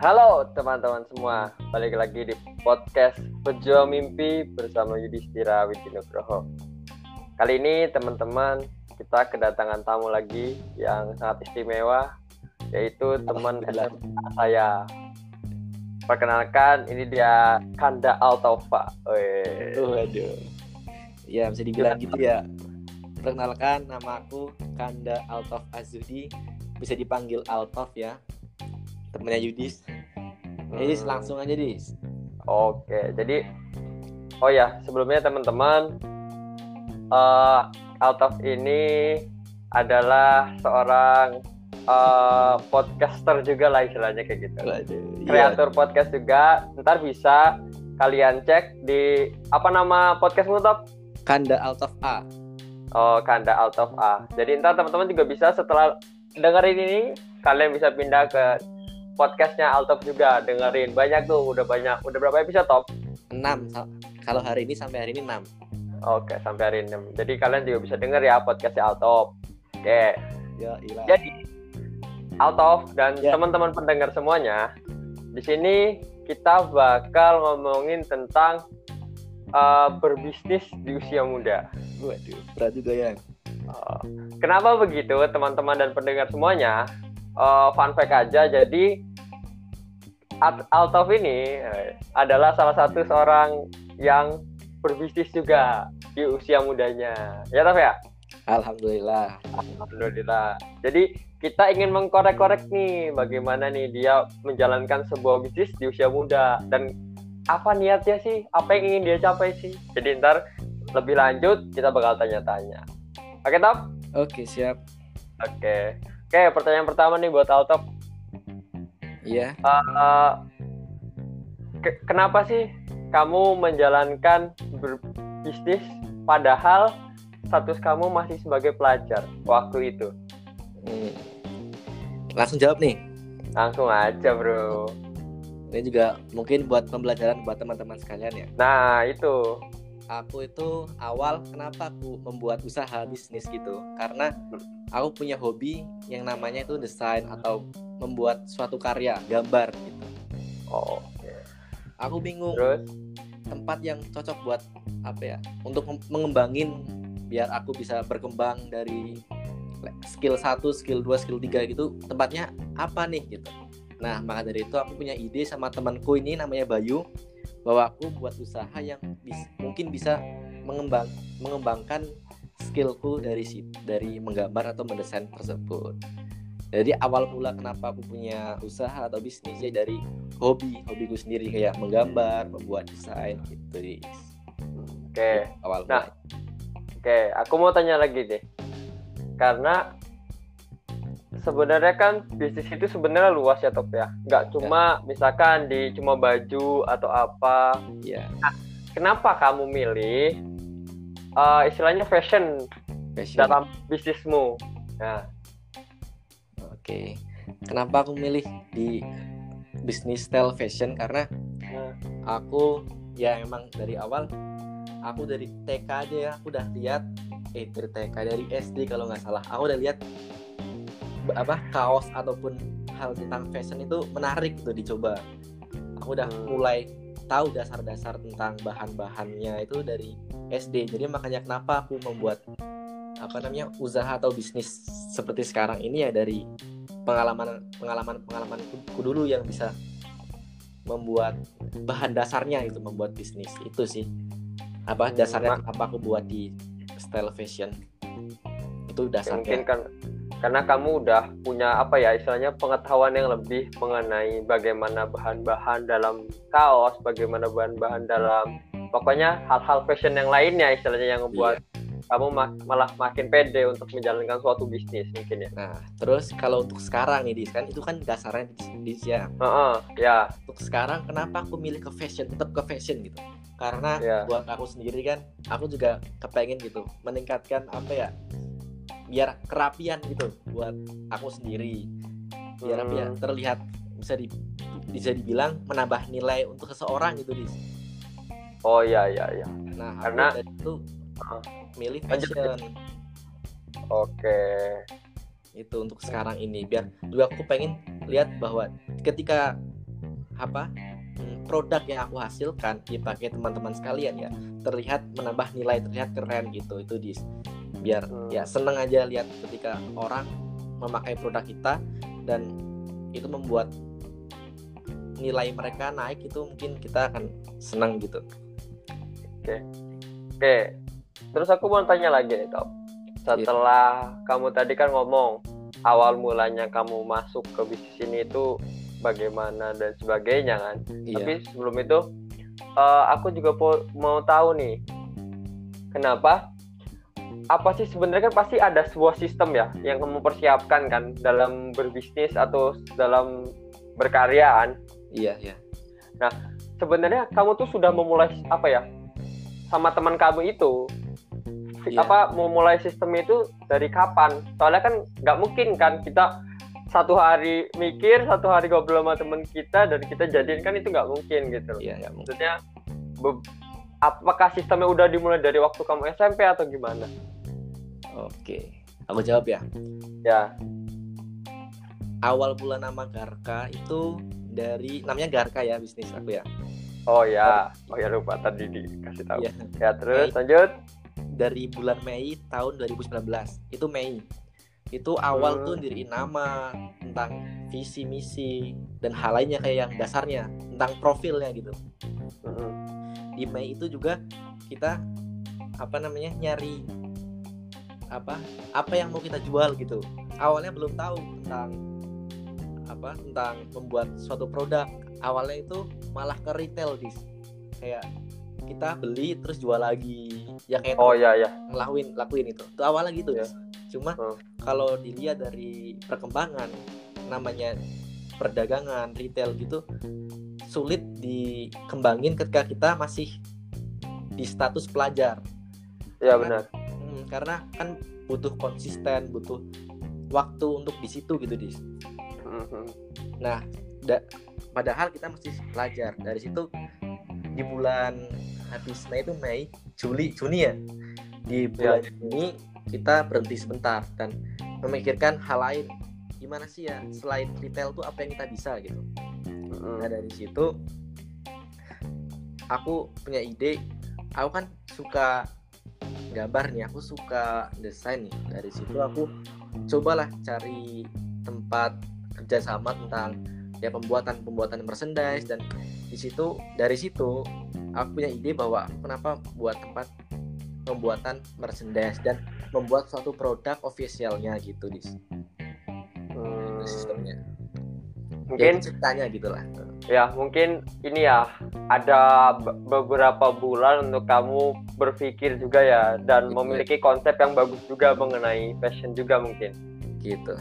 Halo teman-teman semua, balik lagi di podcast Pejuang Mimpi bersama Yudhistira Widinugroho. Kali ini teman-teman kita kedatangan tamu lagi yang sangat istimewa, yaitu teman saya. Perkenalkan, ini dia Kanda Altova. Waduh. Ya bisa dibilang gitu ya. Perkenalkan nama aku Kanda Altov Azudi, bisa dipanggil Altov ya temennya Yudis. Jadi hmm. langsung aja dis. Oke jadi oh ya sebelumnya teman-teman uh, Altaf ini adalah seorang uh, podcaster juga lah istilahnya kayak gitu. Waduh, iya. kreator iya. podcast juga. Ntar bisa kalian cek di apa nama podcastmu top Kanda Altaf A. Oh Kanda Altaf A. Jadi ntar teman-teman juga bisa setelah dengerin ini kalian bisa pindah ke podcastnya Altop juga dengerin. Banyak tuh udah banyak. Udah berapa episode top 6 kalau hari ini sampai hari ini 6 oke sampai hari ini. 6 jadi kalian juga bisa denger ya podcastnya Altop oke. Ya, ilah. jadi Altop dan ya. teman-teman pendengar semuanya di sini kita bakal ngomongin tentang uh, berbisnis di usia muda. Waduh berat juga ya. Uh, kenapa begitu teman-teman dan pendengar semuanya uh, fun fact aja jadi Altov ini eh, adalah salah satu seorang yang berbisnis juga di usia mudanya. Ya, Tov ya? Alhamdulillah. Alhamdulillah. Jadi kita ingin mengkorek-korek nih bagaimana nih dia menjalankan sebuah bisnis di usia muda dan apa niatnya sih? Apa yang ingin dia capai sih? Jadi ntar lebih lanjut kita bakal tanya-tanya. Oke, Tov? Oke, siap. Oke. Oke, pertanyaan pertama nih buat Altop Iya. Uh, ke kenapa sih kamu menjalankan bisnis padahal status kamu masih sebagai pelajar waktu itu? Hmm. Langsung jawab nih. Langsung aja, Bro. Ini juga mungkin buat pembelajaran buat teman-teman sekalian ya. Nah, itu. Aku itu awal kenapa aku membuat usaha bisnis gitu? Karena aku punya hobi yang namanya itu desain atau membuat suatu karya gambar gitu oh aku bingung Terus? tempat yang cocok buat apa ya untuk mengembangin biar aku bisa berkembang dari skill 1, skill 2, skill 3 gitu tempatnya apa nih gitu nah maka dari itu aku punya ide sama temanku ini namanya Bayu bahwa aku buat usaha yang bis, mungkin bisa mengembang mengembangkan skillku dari dari menggambar atau mendesain tersebut jadi awal mula kenapa aku punya usaha atau bisnis ya dari hobi hobiku sendiri kayak menggambar membuat desain gitu oke okay. awal nah oke okay. aku mau tanya lagi deh karena sebenarnya kan bisnis itu sebenarnya luas ya top ya. Nggak cuma ya. misalkan di cuma baju atau apa. Ya nah, kenapa kamu milih uh, istilahnya fashion, fashion. dalam bisnismu? Nah. Oke. Kenapa aku milih di bisnis style fashion? Karena aku ya emang dari awal aku dari TK aja ya. Aku udah lihat eh dari TK dari SD kalau nggak salah. Aku udah lihat apa kaos ataupun hal tentang fashion itu menarik tuh dicoba. Aku udah hmm. mulai tahu dasar-dasar tentang bahan-bahannya itu dari SD jadi makanya kenapa aku membuat apa namanya usaha atau bisnis seperti sekarang ini ya dari pengalaman pengalaman pengalaman ku dulu yang bisa membuat bahan dasarnya itu membuat bisnis. Itu sih apa dasarnya apa aku buat di style fashion. Itu dasarnya. mungkin kan karena kamu udah punya apa ya istilahnya pengetahuan yang lebih mengenai bagaimana bahan-bahan dalam kaos bagaimana bahan-bahan dalam pokoknya hal-hal fashion yang lainnya istilahnya yang membuat yeah kamu ma malah makin pede untuk menjalankan suatu bisnis mungkin ya. Nah, terus kalau untuk sekarang nih, Dis, kan itu kan dasarnya di ya. Uh -uh, ya. Untuk sekarang kenapa aku milih ke fashion, tetap ke fashion gitu? Karena yeah. buat aku sendiri kan, aku juga kepengen gitu meningkatkan apa ya? Biar kerapian gitu buat aku sendiri. Biar hmm. biar terlihat bisa di bisa dibilang menambah nilai untuk seseorang gitu, Dis. Oh iya iya iya. Nah, karena itu uh milih fashion oke itu untuk sekarang ini biar juga aku pengen lihat bahwa ketika apa hmm, produk yang aku hasilkan dipakai teman-teman sekalian ya terlihat menambah nilai terlihat keren gitu itu di biar hmm. ya seneng aja lihat ketika orang memakai produk kita dan itu membuat nilai mereka naik itu mungkin kita akan senang gitu oke oke terus aku mau tanya lagi nih Top setelah yeah. kamu tadi kan ngomong awal mulanya kamu masuk ke bisnis ini itu bagaimana dan sebagainya kan yeah. tapi sebelum itu uh, aku juga mau tahu nih kenapa apa sih sebenarnya kan pasti ada sebuah sistem ya yang kamu persiapkan kan dalam berbisnis atau dalam berkarya Iya, iya. Nah, sebenarnya kamu tuh sudah memulai apa ya? Sama teman kamu itu iya. apa memulai sistem itu dari kapan? Soalnya kan nggak mungkin kan kita satu hari mikir, satu hari ngobrol sama teman kita dan kita jadiin kan itu nggak mungkin gitu. Iya, ya, maksudnya apakah sistemnya udah dimulai dari waktu kamu SMP atau gimana? Oke, aku jawab ya. Ya. Awal bulan nama Garka itu dari namanya Garka ya bisnis aku ya. Oh ya, oh ya lupa tadi dikasih tahu. Ya, ya terus Mei, lanjut. Dari bulan Mei tahun 2019 itu Mei itu awal hmm. tuh diri nama tentang visi misi dan hal lainnya kayak yang dasarnya tentang profilnya gitu. Hmm. Di Mei itu juga kita apa namanya nyari apa apa yang mau kita jual gitu. Awalnya belum tahu tentang apa tentang membuat suatu produk. Awalnya itu malah ke retail dis. Kayak kita beli terus jual lagi. Ya kayak oh ya ya ngelakuin lakuin itu. Itu awalnya gitu ya cuma hmm. kalau dilihat dari perkembangan namanya perdagangan retail gitu sulit dikembangin ketika kita masih di status pelajar. Ya benar karena kan butuh konsisten butuh waktu untuk di situ gitu dis Mm-hmm. Nah, da- padahal kita mesti belajar dari situ di bulan habis Mei itu Mei, Juli, Juni ya. Di bulan ya. ini kita berhenti sebentar dan memikirkan hal lain. Gimana sih ya selain retail tuh apa yang kita bisa gitu. Mm-hmm. Nah dari situ aku punya ide. Aku kan suka gambar nih, aku suka desain nih. Dari situ aku cobalah cari tempat kerjasama tentang ya pembuatan pembuatan merchandise dan di situ dari situ aku punya ide bahwa kenapa buat tempat pembuatan merchandise dan membuat suatu produk officialnya gitu di hmm. sistemnya mungkin ya, ceritanya gitulah. Ya mungkin ini ya ada beberapa bulan untuk kamu berpikir juga ya dan gitu. memiliki konsep yang bagus juga mengenai fashion juga mungkin. Gitu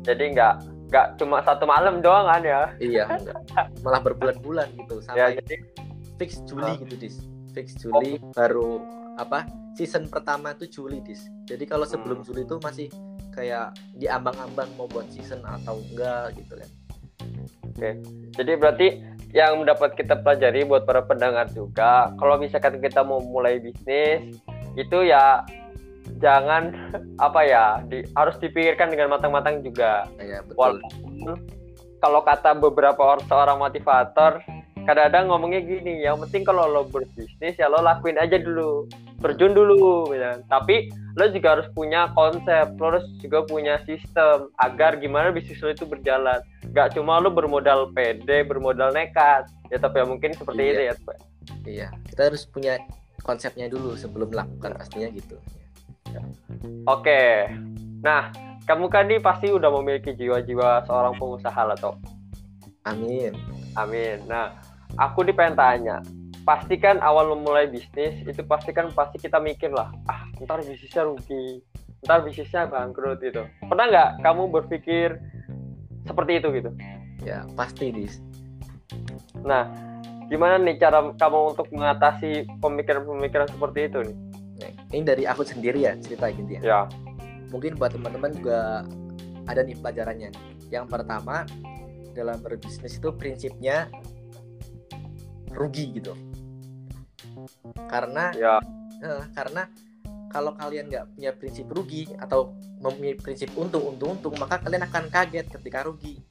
jadi nggak nggak cuma satu malam doang kan ya? Iya enggak. malah berbulan-bulan gitu sampai ya, jadi, fix Juli uh, gitu dis. Fix Juli oh. baru apa season pertama tuh Juli dis. Jadi kalau sebelum hmm. Juli itu masih kayak diambang-ambang mau buat season atau enggak gitu kan oke jadi berarti yang dapat kita pelajari buat para pendengar juga kalau misalkan kita mau mulai bisnis itu ya jangan apa ya di, harus dipikirkan dengan matang-matang juga. Ya, betul. Walaupun kalau kata beberapa orang seorang motivator kadang-kadang ngomongnya gini, yang penting kalau lo berbisnis ya lo lakuin aja dulu, terjun dulu, gitu. Tapi lo juga harus punya konsep, lo harus juga punya sistem agar gimana bisnis lo itu berjalan. Gak cuma lo bermodal pede, bermodal nekat, ya tapi ya mungkin seperti iya. itu ya. Iya, kita harus punya konsepnya dulu sebelum melakukan pastinya gitu. Oke. Nah, kamu kan nih pasti udah memiliki jiwa-jiwa seorang pengusaha lah, toh. Amin. Amin. Nah, aku nih pengen tanya. Pasti kan awal memulai bisnis itu pasti kan pasti kita mikir lah, ah ntar bisnisnya rugi, ntar bisnisnya bangkrut gitu. Pernah nggak kamu berpikir seperti itu gitu? Ya pasti dis. Nah, gimana nih cara kamu untuk mengatasi pemikiran-pemikiran seperti itu nih? ini dari aku sendiri ya cerita gitu ya. Ya. Mungkin buat teman-teman juga ada nih pelajarannya. Yang pertama dalam berbisnis itu prinsipnya rugi gitu. Karena ya. Eh, karena kalau kalian nggak punya prinsip rugi atau mempunyai prinsip untung untung untung maka kalian akan kaget ketika rugi.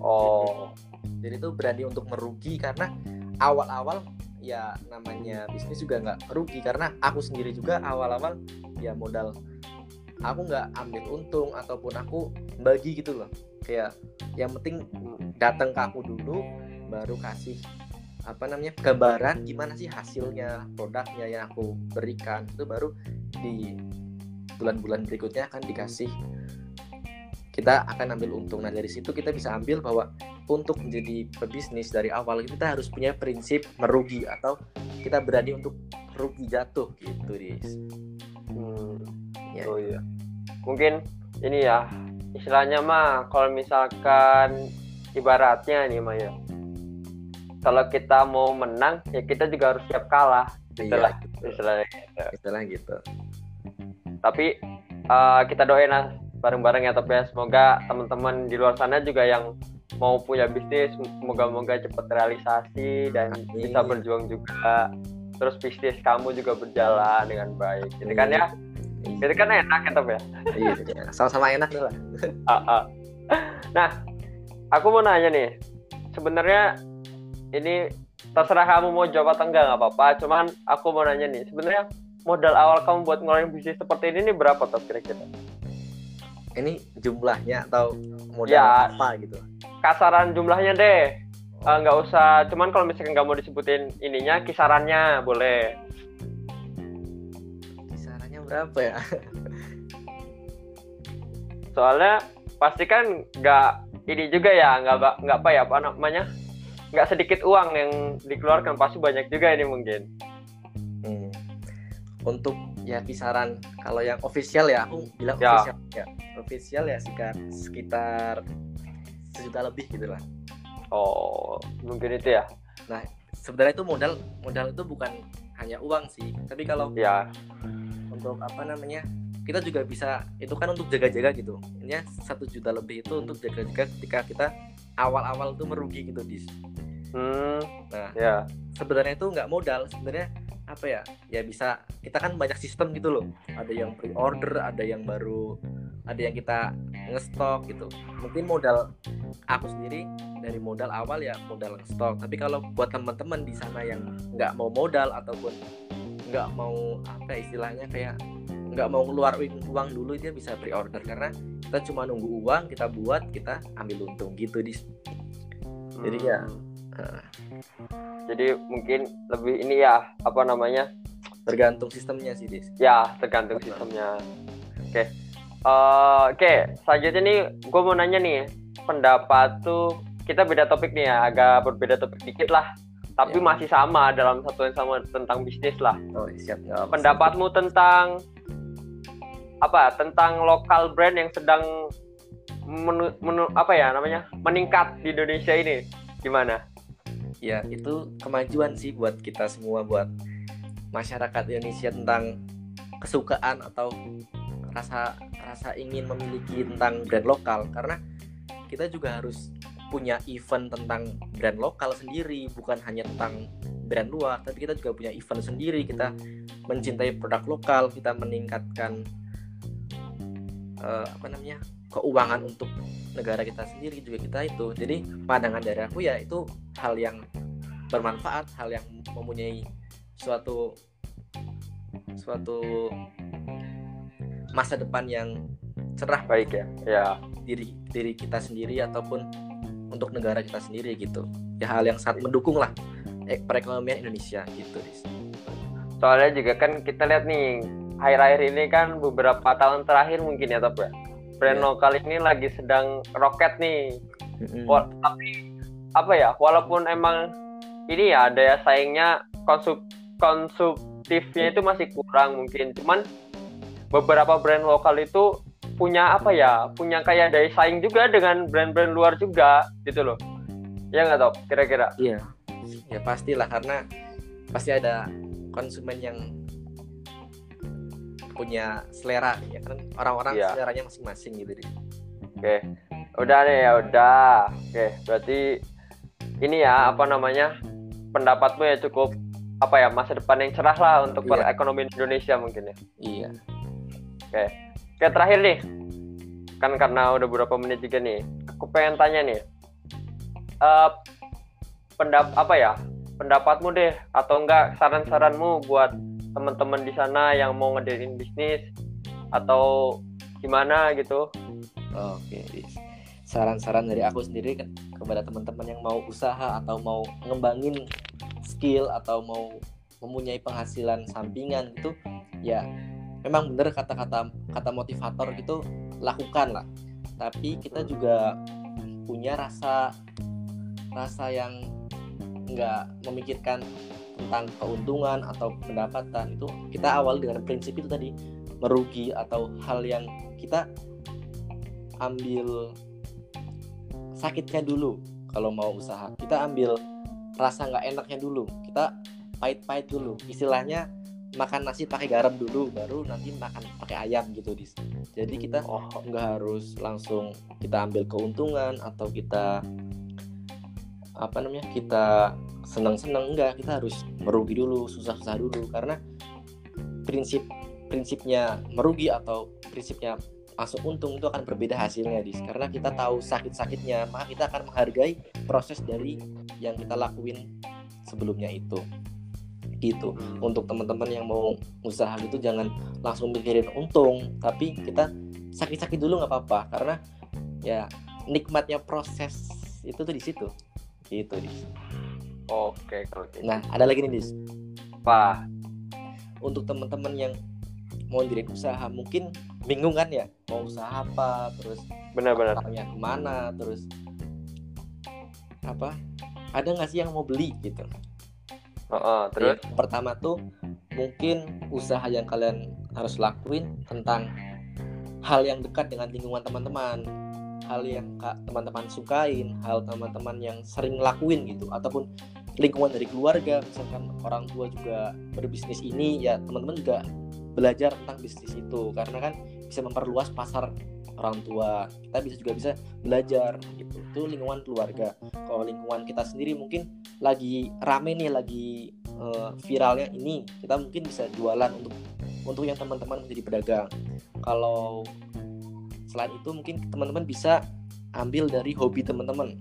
Oh. jadi itu berani untuk merugi karena awal-awal ya namanya bisnis juga nggak rugi karena aku sendiri juga awal-awal ya modal aku nggak ambil untung ataupun aku bagi gitu loh kayak yang penting datang ke aku dulu baru kasih apa namanya gambaran gimana sih hasilnya produknya yang aku berikan itu baru di bulan-bulan berikutnya akan dikasih kita akan ambil untung. Nah dari situ kita bisa ambil bahwa untuk menjadi pebisnis dari awal kita harus punya prinsip merugi atau kita berani untuk rugi jatuh gitu, Dis. Hmm. Ya. Oh iya. Mungkin ini ya istilahnya mah kalau misalkan ibaratnya nih Maya. Kalau kita mau menang ya kita juga harus siap kalah. Itulah iya, istilahnya gitu. Istilah gitu. Tapi uh, kita doain lah bareng-bareng ya tapi ya semoga teman-teman di luar sana juga yang mau punya bisnis semoga-moga cepat realisasi dan Amin. bisa berjuang juga terus bisnis kamu juga berjalan dengan baik jadi kan ya jadi kan enak ya tapi ya iya, iya sama-sama enak lah ah, ah. nah aku mau nanya nih sebenarnya ini terserah kamu mau jawab atau enggak nggak apa-apa. Cuman aku mau nanya nih sebenarnya modal awal kamu buat ngeluarin bisnis seperti ini nih berapa tuh kira-kira? Ini jumlahnya atau modal ya, apa gitu? Kasaran jumlahnya deh. Eh, nggak uh, usah. Cuman kalau misalkan nggak mau disebutin ininya kisarannya boleh. Kisarannya berapa ya? Soalnya pasti kan nggak ini juga ya nggak nggak apa ya apa namanya nggak sedikit uang yang dikeluarkan pasti banyak juga ini mungkin. Hmm. untuk ya kisaran kalau yang official ya aku bilang ya. official ya. Official ya sekitar sekitar sejuta lebih gitu lah. Oh mungkin itu ya. Nah sebenarnya itu modal modal itu bukan hanya uang sih. Tapi kalau ya. untuk apa namanya kita juga bisa itu kan untuk jaga-jaga gitu. Ini satu juta lebih itu untuk jaga-jaga ketika kita awal-awal itu merugi gitu dis hmm, nah ya. sebenarnya itu nggak modal sebenarnya apa ya? Ya bisa kita kan banyak sistem gitu loh. Ada yang pre order ada yang baru ada yang kita ngestok gitu. Mungkin modal aku sendiri dari modal awal ya modal ngestok tapi kalau buat teman-teman di sana yang nggak mau modal ataupun nggak mau apa ya istilahnya kayak nggak mau keluar uang dulu dia bisa pre order karena kita cuma nunggu uang kita buat kita ambil untung gitu di jadi ya uh, jadi mungkin lebih ini ya apa namanya tergantung sistemnya sih dis ya tergantung sistemnya oke okay. uh, oke okay. selanjutnya nih gue mau nanya nih pendapat tuh kita beda topik nih ya agak berbeda topik dikit lah tapi ya. masih sama dalam satu yang sama tentang bisnis lah oh, siap ya, pendapatmu siap. tentang apa tentang lokal brand yang sedang menu, menu apa ya namanya meningkat di Indonesia ini gimana ya itu kemajuan sih buat kita semua buat masyarakat Indonesia tentang kesukaan atau rasa rasa ingin memiliki tentang brand lokal. Karena kita juga harus punya event tentang brand lokal sendiri bukan hanya tentang brand luar tapi kita juga punya event sendiri. Kita mencintai produk lokal kita meningkatkan uh, apa namanya keuangan untuk negara kita sendiri juga kita itu. Jadi pandangan dari aku ya itu hal yang bermanfaat hal yang mempunyai suatu suatu masa depan yang cerah baik ya ya. diri diri kita sendiri ataupun untuk negara kita sendiri gitu. Ya hal yang sangat mendukung lah eh, perekonomian Indonesia gitu soalnya juga kan kita lihat nih akhir-akhir ini kan beberapa tahun terakhir mungkin ya tapi ya brand yeah. lokal ini lagi sedang roket nih. Mm-hmm. tapi apa ya, walaupun emang ini ya ada ya saingnya konsum konsumtifnya itu masih kurang mungkin. Cuman beberapa brand lokal itu punya apa ya, punya kayak daya saing juga dengan brand-brand luar juga gitu loh. Ya nggak tau, kira-kira? Iya, ya pastilah karena pasti ada konsumen yang punya selera ya kan orang-orang yeah. seleranya masing-masing gitu deh. Oke, okay. udah nih ya udah. Oke, okay. berarti ini ya apa namanya pendapatmu ya cukup apa ya masa depan yang cerah lah untuk yeah. perekonomian Indonesia mungkin ya. Iya. Oke, okay. oke terakhir nih kan karena udah beberapa menit juga nih, aku pengen tanya nih. Uh, pendap apa ya pendapatmu deh atau enggak saran-saranmu buat teman-teman di sana yang mau ngedirin bisnis atau gimana gitu. Oke saran-saran dari aku sendiri kan kepada teman-teman yang mau usaha atau mau ngembangin skill atau mau mempunyai penghasilan sampingan gitu ya memang benar kata-kata kata motivator gitu lakukan lah. Tapi kita juga punya rasa rasa yang nggak memikirkan tentang keuntungan atau pendapatan itu kita awal dengan prinsip itu tadi merugi atau hal yang kita ambil sakitnya dulu kalau mau usaha. Kita ambil rasa nggak enaknya dulu kita pahit-pahit dulu. Istilahnya makan nasi pakai garam dulu baru nanti makan pakai ayam gitu dis. Jadi kita oh. nggak harus langsung kita ambil keuntungan atau kita apa namanya kita senang-senang enggak kita harus merugi dulu susah-susah dulu. Karena prinsip prinsipnya merugi atau prinsipnya masuk untung itu akan berbeda hasilnya dis. Karena kita tahu sakit-sakitnya maka kita akan menghargai proses dari yang kita lakuin sebelumnya itu. Gitu. Untuk teman-teman yang mau usaha gitu jangan langsung mikirin untung tapi kita sakit-sakit dulu nggak apa-apa. Karena ya nikmatnya proses itu tuh di situ. Gitu dis oke kalau gitu. Nah ada lagi nih dis. Apa? Untuk teman-teman yang mau diri usaha mungkin bingung kan ya mau usaha apa terus benar-benar ke mana terus apa ada nggak sih yang mau beli gitu? Uh, uh, terus? ya, pertama tuh mungkin usaha yang kalian harus lakuin tentang hal yang dekat dengan lingkungan teman-teman, hal yang teman-teman sukain, hal teman-teman yang sering lakuin gitu, ataupun lingkungan dari keluarga, misalkan orang tua juga berbisnis ini, ya teman-teman juga belajar tentang bisnis itu, karena kan bisa memperluas pasar orang tua. Kita bisa juga bisa belajar gitu. Itu lingkungan keluarga. Kalau lingkungan kita sendiri mungkin lagi rame nih lagi uh, viralnya ini kita mungkin bisa jualan untuk untuk yang teman-teman menjadi pedagang. Kalau selain itu mungkin teman-teman bisa ambil dari hobi teman-teman.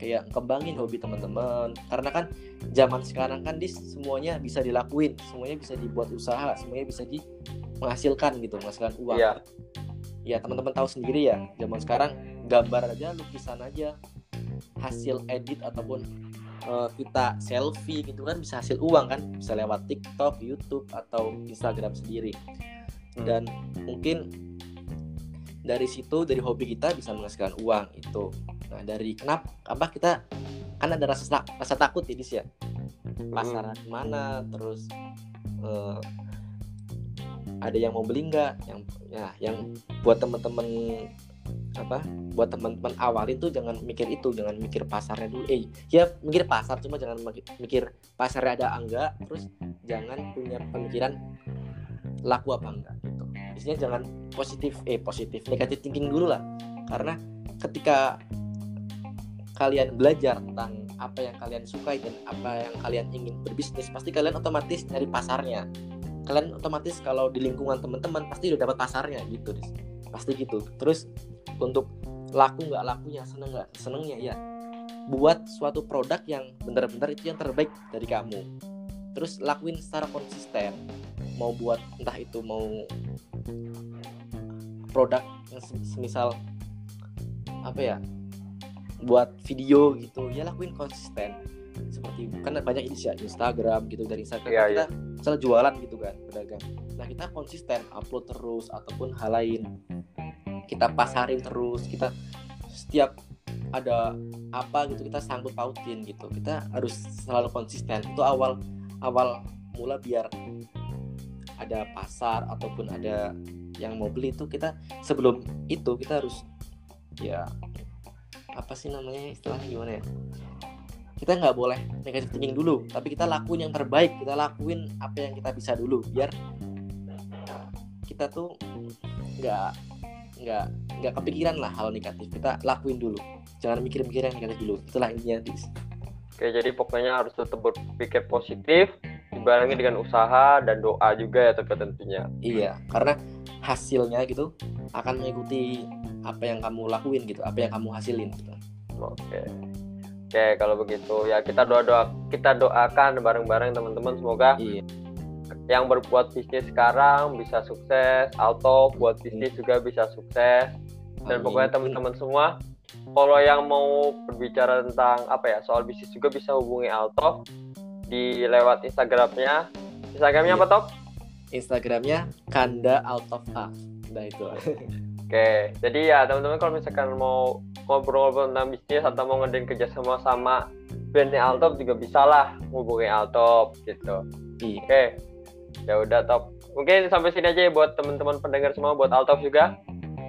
Kayak kembangin hobi teman-teman. Karena kan zaman sekarang kan dis semuanya bisa dilakuin. Semuanya bisa dibuat usaha. Semuanya bisa di menghasilkan gitu menghasilkan uang. Yeah ya teman-teman tahu sendiri ya zaman sekarang gambar aja lukisan aja hasil edit ataupun uh, kita selfie gitu kan bisa hasil uang kan. Bisa lewat TikTok, YouTube atau Instagram sendiri. Hmm. dan mungkin dari situ dari hobi kita bisa menghasilkan uang itu. Nah dari kenapa apa kita kan ada rasa rasa takut ya dis ya. Pasaran hmm. mana terus uh, ada yang mau beli nggak? Yang ya yang buat teman-teman apa buat teman-teman awal itu jangan mikir itu jangan mikir pasarnya dulu. Eh ya mikir pasar cuma jangan mikir pasarnya ada enggak terus jangan punya pemikiran laku apa enggak isinya jangan positif eh positif negatif thinking dulu lah. Karena ketika kalian belajar tentang apa yang kalian sukai dan apa yang kalian ingin berbisnis pasti kalian otomatis dari pasarnya. Kalian otomatis kalau di lingkungan teman-teman pasti udah dapat pasarnya gitu dis pasti gitu. Terus untuk laku nggak lakunya seneng nggak senengnya ya buat suatu produk yang benar-benar itu yang terbaik dari kamu terus lakuin secara konsisten. Mau buat entah itu mau produk yang semisal apa ya buat video gitu ya lakuin konsisten. Seperti kan banyak ini ya Instagram gitu dari Instagram yeah, kita yeah. misalnya jualan gitu kan pedagang. Nah kita konsisten upload terus ataupun hal lain. Kita pasarin terus kita setiap ada apa gitu kita sangkut pautin gitu. Kita harus selalu konsisten. Itu awal awal mula biar ada pasar ataupun ada yang mau beli itu kita sebelum itu kita harus ya apa sih namanya istilahnya gimana ya? Kita nggak boleh negatif thinking dulu tapi kita lakuin yang terbaik kita lakuin apa yang kita bisa dulu biar kita tuh nggak nggak nggak kepikiran lah hal negatif kita lakuin dulu. Jangan mikir-mikir yang negatif dulu itulah intinya oke jadi pokoknya harus tetap berpikir positif dibarengi dengan usaha dan doa juga ya tentunya. Iya karena hasilnya gitu akan mengikuti apa yang kamu lakuin gitu apa yang kamu hasilin gitu. Oke. Oke, kalau begitu ya kita doa doa kita doakan bareng-bareng teman-teman. Semoga iya. yang berbuat bisnis sekarang bisa sukses, auto buat bisnis juga bisa sukses. Dan Amin. pokoknya teman-teman semua kalau yang mau berbicara tentang apa ya soal bisnis juga bisa hubungi Alto di lewat Instagramnya. Instagramnya Iya. apa Top? Instagramnya Kanda of A nah itu Oke, jadi ya teman-teman kalau misalkan mau ngobrol-ngobrol tentang bisnis atau mau ngadain kerjasama sama brandnya Altop juga bisa lah hubungi Altop gitu. iya Oke, ya udah Top. Mungkin sampai sini aja ya buat teman-teman pendengar semua, buat Altop juga.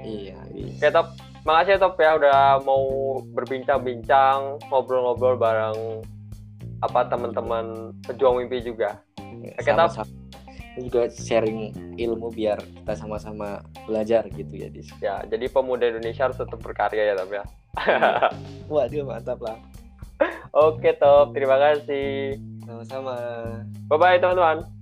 iya iya. Oke Top, makasih ya Top ya udah mau berbincang-bincang, ngobrol-ngobrol bareng apa teman-teman pejuang mimpi juga. Oke, Top. sama-sama Ini juga sharing ilmu biar kita sama-sama belajar gitu ya dis Ya, jadi pemuda Indonesia harus tetap berkarya ya Top ya. waduh mantap lah Oke Top, terima kasih. sama-sama Bye bye teman-teman.